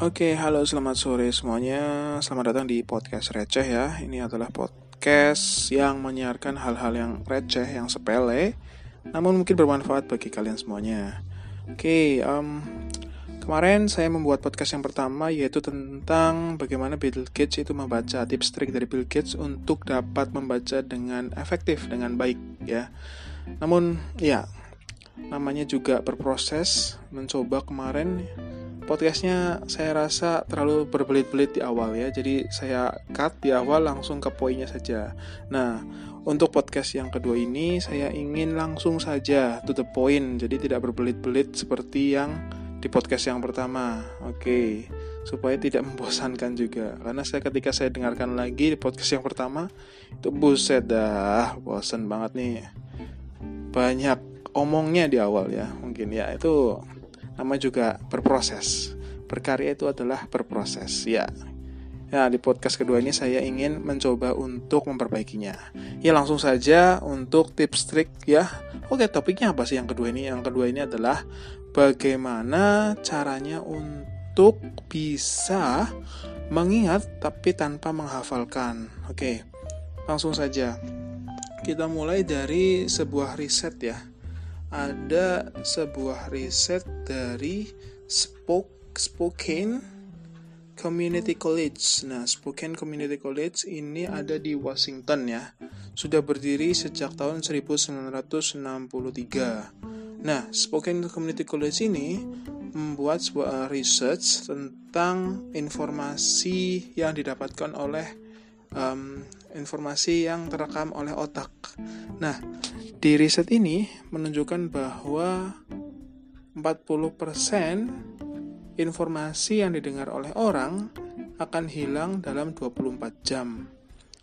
Oke, halo selamat sore semuanya. Selamat datang di podcast receh ya. Ini adalah podcast yang menyiarkan hal-hal yang receh, yang sepele, namun mungkin bermanfaat bagi kalian semuanya. Oke, um, kemarin saya membuat podcast yang pertama yaitu tentang bagaimana Bill Gates itu membaca tips trik dari Bill Gates untuk dapat membaca dengan efektif, dengan baik ya. Namun ya, namanya juga berproses. Mencoba kemarin podcastnya saya rasa terlalu berbelit-belit di awal ya. Jadi saya cut di awal langsung ke poinnya saja. Nah untuk podcast yang kedua ini saya ingin langsung saja to the point. Jadi tidak berbelit-belit seperti yang di podcast yang pertama. Oke supaya tidak membosankan juga. Karena saya ketika saya dengarkan lagi di podcast yang pertama itu buset dah bosan banget nih. Banyak omongnya di awal ya mungkin ya. Itu nama juga berproses. Berkarya itu adalah berproses, ya. Ya, di podcast kedua ini saya ingin mencoba untuk memperbaikinya. Ya, langsung saja untuk tips trik ya. Oke, topiknya apa sih yang kedua ini? Yang kedua ini adalah bagaimana caranya untuk bisa mengingat tapi tanpa menghafalkan. Oke, langsung saja. Kita mulai dari sebuah riset ya ada sebuah riset dari Spoke, Spokane Community College. Nah, Spokane Community College ini ada di Washington ya. Sudah berdiri sejak tahun 1963. Nah, Spokane Community College ini membuat sebuah research tentang informasi yang didapatkan oleh um, informasi yang terekam oleh otak. Nah, di riset ini menunjukkan bahwa 40% informasi yang didengar oleh orang akan hilang dalam 24 jam.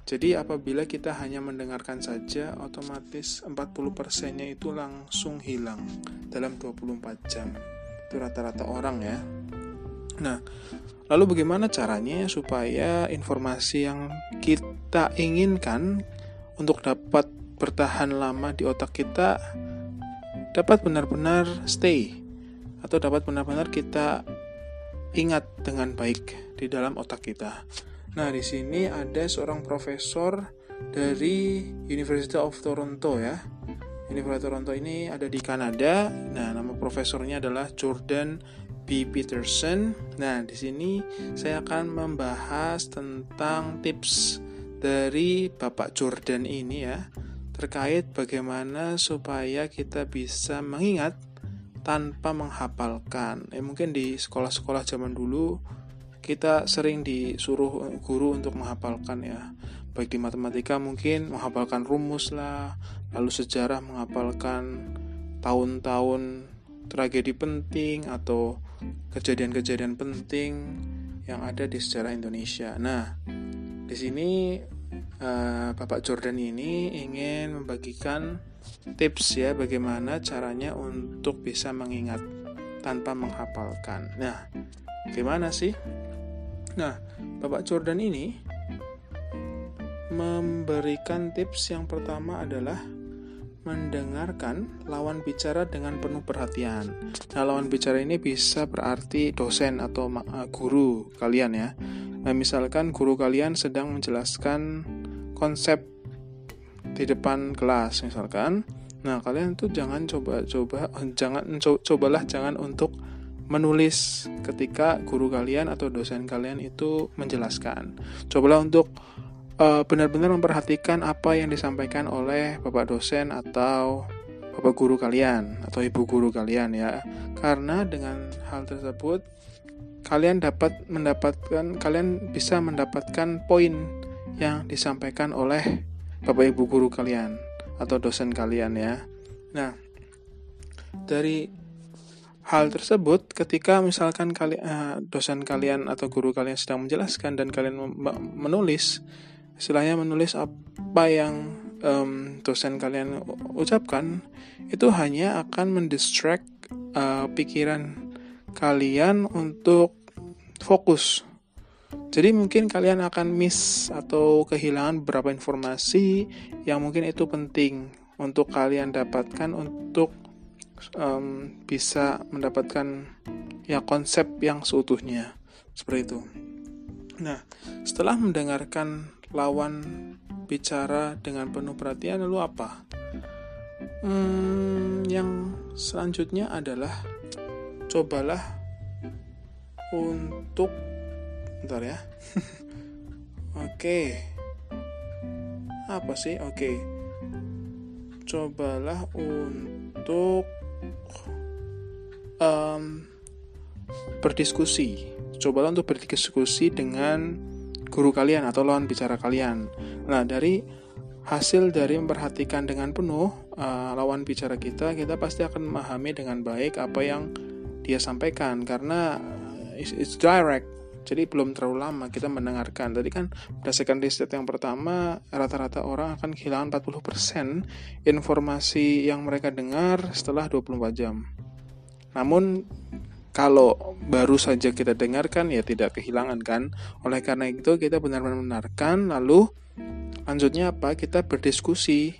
Jadi apabila kita hanya mendengarkan saja, otomatis 40%-nya itu langsung hilang dalam 24 jam. Itu rata-rata orang ya. Nah, lalu bagaimana caranya supaya informasi yang kita inginkan untuk dapat bertahan lama di otak kita dapat benar-benar stay atau dapat benar-benar kita ingat dengan baik di dalam otak kita. Nah, di sini ada seorang profesor dari University of Toronto ya. University of Toronto ini ada di Kanada. Nah, nama profesornya adalah Jordan B. Peterson. Nah, di sini saya akan membahas tentang tips dari Bapak Jordan ini ya terkait bagaimana supaya kita bisa mengingat tanpa menghafalkan. Eh, mungkin di sekolah-sekolah zaman dulu kita sering disuruh guru untuk menghafalkan ya. Baik di matematika mungkin menghafalkan rumus lah, lalu sejarah menghafalkan tahun-tahun tragedi penting atau kejadian-kejadian penting yang ada di sejarah Indonesia. Nah, di sini uh, Bapak Jordan ini ingin membagikan tips ya bagaimana caranya untuk bisa mengingat tanpa menghafalkan. Nah, gimana sih? Nah, Bapak Jordan ini memberikan tips yang pertama adalah mendengarkan lawan bicara dengan penuh perhatian. Nah, lawan bicara ini bisa berarti dosen atau eh, guru kalian ya. Nah, misalkan guru kalian sedang menjelaskan konsep di depan kelas misalkan. Nah kalian tuh jangan coba-coba jangan co cobalah jangan untuk menulis ketika guru kalian atau dosen kalian itu menjelaskan. Cobalah untuk uh, benar-benar memperhatikan apa yang disampaikan oleh bapak dosen atau bapak guru kalian atau ibu guru kalian ya. Karena dengan hal tersebut kalian dapat mendapatkan kalian bisa mendapatkan poin yang disampaikan oleh Bapak Ibu guru kalian atau dosen kalian ya. Nah, dari hal tersebut ketika misalkan kali, uh, dosen kalian atau guru kalian sedang menjelaskan dan kalian menulis istilahnya menulis apa yang um, dosen kalian ucapkan itu hanya akan mendistract uh, pikiran kalian untuk fokus. Jadi mungkin kalian akan miss atau kehilangan beberapa informasi yang mungkin itu penting untuk kalian dapatkan untuk um, bisa mendapatkan ya konsep yang seutuhnya. seperti itu. Nah setelah mendengarkan lawan bicara dengan penuh perhatian lalu apa? Hmm, yang selanjutnya adalah cobalah untuk bentar ya. Oke. Apa sih? Oke. Cobalah untuk um, berdiskusi. Cobalah untuk berdiskusi dengan guru kalian atau lawan bicara kalian. Nah dari hasil dari memperhatikan dengan penuh uh, lawan bicara kita kita pasti akan memahami dengan baik apa yang dia sampaikan. Karena it's, it's direct jadi belum terlalu lama kita mendengarkan. Tadi kan berdasarkan riset yang pertama, rata-rata orang akan kehilangan 40% informasi yang mereka dengar setelah 24 jam. Namun kalau baru saja kita dengarkan ya tidak kehilangan kan. Oleh karena itu kita benar-benar mendengarkan lalu lanjutnya apa? Kita berdiskusi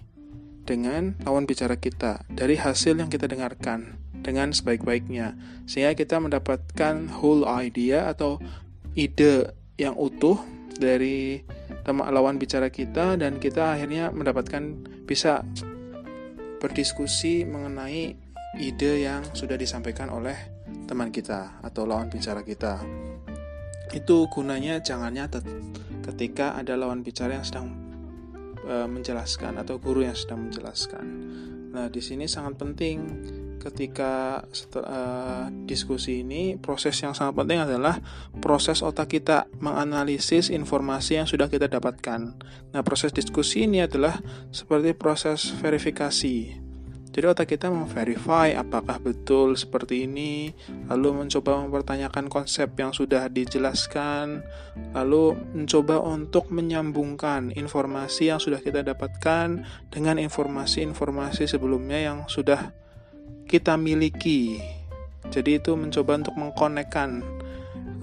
dengan lawan bicara kita dari hasil yang kita dengarkan dengan sebaik-baiknya sehingga kita mendapatkan whole idea atau ide yang utuh dari teman lawan bicara kita dan kita akhirnya mendapatkan bisa berdiskusi mengenai ide yang sudah disampaikan oleh teman kita atau lawan bicara kita. Itu gunanya jangan nyatet ketika ada lawan bicara yang sedang e, menjelaskan atau guru yang sedang menjelaskan. Nah, di sini sangat penting ketika setelah uh, diskusi ini proses yang sangat penting adalah proses otak kita menganalisis informasi yang sudah kita dapatkan. Nah, proses diskusi ini adalah seperti proses verifikasi. Jadi otak kita memverify apakah betul seperti ini, lalu mencoba mempertanyakan konsep yang sudah dijelaskan, lalu mencoba untuk menyambungkan informasi yang sudah kita dapatkan dengan informasi-informasi sebelumnya yang sudah kita miliki. Jadi itu mencoba untuk mengkonekkan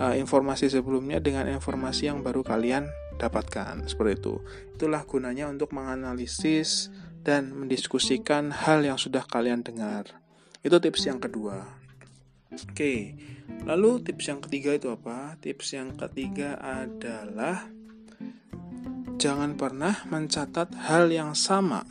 uh, informasi sebelumnya dengan informasi yang baru kalian dapatkan seperti itu. Itulah gunanya untuk menganalisis dan mendiskusikan hal yang sudah kalian dengar. Itu tips yang kedua. Oke, lalu tips yang ketiga itu apa? Tips yang ketiga adalah jangan pernah mencatat hal yang sama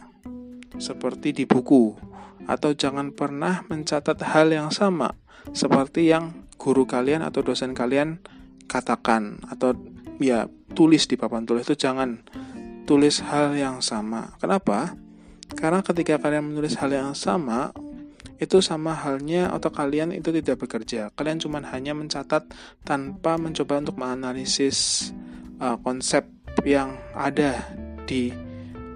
seperti di buku atau jangan pernah mencatat hal yang sama seperti yang guru kalian atau dosen kalian katakan atau ya tulis di papan tulis itu jangan tulis hal yang sama. Kenapa? Karena ketika kalian menulis hal yang sama itu sama halnya otak kalian itu tidak bekerja. Kalian cuma hanya mencatat tanpa mencoba untuk menganalisis uh, konsep yang ada di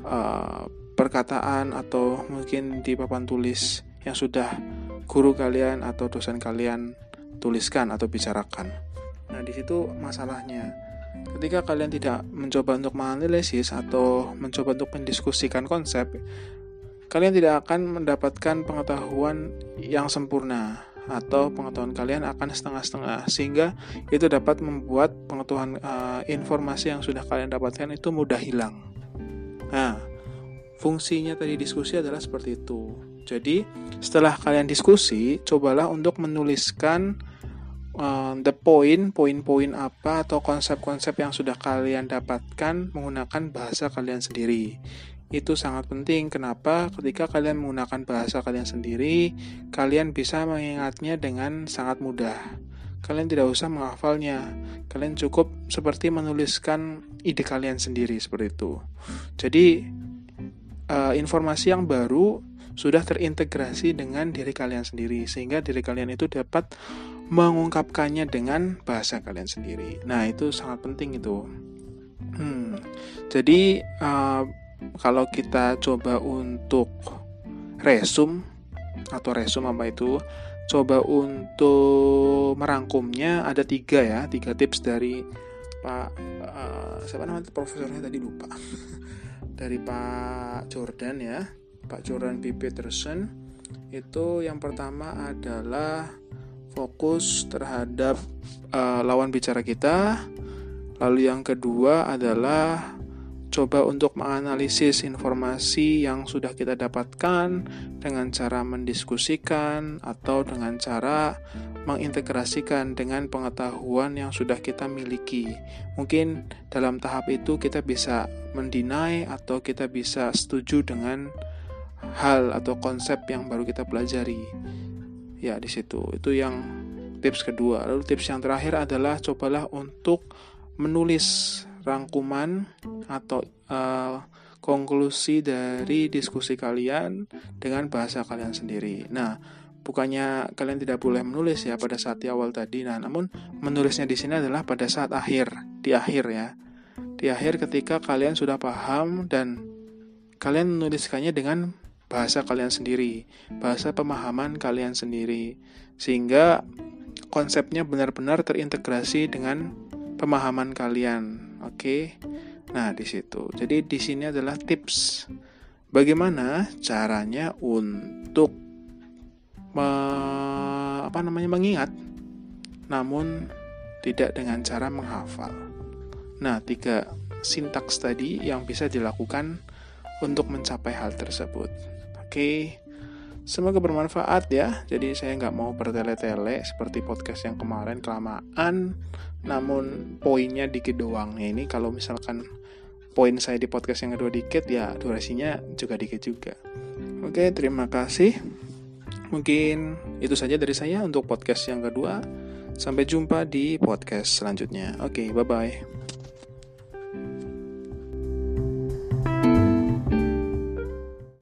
uh, perkataan atau mungkin di papan tulis yang sudah guru kalian atau dosen kalian tuliskan atau bicarakan. Nah, di situ masalahnya. Ketika kalian tidak mencoba untuk menganalisis atau mencoba untuk mendiskusikan konsep, kalian tidak akan mendapatkan pengetahuan yang sempurna atau pengetahuan kalian akan setengah-setengah sehingga itu dapat membuat pengetahuan uh, informasi yang sudah kalian dapatkan itu mudah hilang. Nah, Fungsinya tadi diskusi adalah seperti itu. Jadi, setelah kalian diskusi, cobalah untuk menuliskan uh, the point, poin-poin apa atau konsep-konsep yang sudah kalian dapatkan menggunakan bahasa kalian sendiri. Itu sangat penting. Kenapa? Ketika kalian menggunakan bahasa kalian sendiri, kalian bisa mengingatnya dengan sangat mudah. Kalian tidak usah menghafalnya. Kalian cukup seperti menuliskan ide kalian sendiri seperti itu. Jadi, uh, informasi yang baru sudah terintegrasi dengan diri kalian sendiri sehingga diri kalian itu dapat mengungkapkannya dengan bahasa kalian sendiri. Nah itu sangat penting itu. Hmm, jadi uh, kalau kita coba untuk resum atau resum apa itu, coba untuk merangkumnya ada tiga ya, tiga tips dari Pak uh, siapa namanya profesornya tadi lupa. dari Pak Jordan ya Pak Jordan B. Peterson itu yang pertama adalah fokus terhadap uh, lawan bicara kita lalu yang kedua adalah coba untuk menganalisis informasi yang sudah kita dapatkan dengan cara mendiskusikan atau dengan cara mengintegrasikan dengan pengetahuan yang sudah kita miliki. Mungkin dalam tahap itu kita bisa mendinai atau kita bisa setuju dengan hal atau konsep yang baru kita pelajari. Ya, di situ. Itu yang tips kedua. Lalu tips yang terakhir adalah cobalah untuk menulis rangkuman atau uh, konklusi dari diskusi kalian dengan bahasa kalian sendiri. Nah, bukannya kalian tidak boleh menulis ya pada saat di awal tadi. Nah, namun menulisnya di sini adalah pada saat akhir, di akhir ya. Di akhir ketika kalian sudah paham dan kalian menuliskannya dengan bahasa kalian sendiri, bahasa pemahaman kalian sendiri. Sehingga konsepnya benar-benar terintegrasi dengan pemahaman kalian. Oke. Nah, di situ. Jadi di sini adalah tips bagaimana caranya untuk me, apa namanya mengingat namun tidak dengan cara menghafal. Nah, tiga sintaks tadi yang bisa dilakukan untuk mencapai hal tersebut. Oke, semoga bermanfaat ya. Jadi saya nggak mau bertele-tele seperti podcast yang kemarin kelamaan namun poinnya dikit doang ini kalau misalkan poin saya di podcast yang kedua dikit ya durasinya juga dikit juga. Oke terima kasih. Mungkin itu saja dari saya untuk podcast yang kedua. Sampai jumpa di podcast selanjutnya. Oke bye bye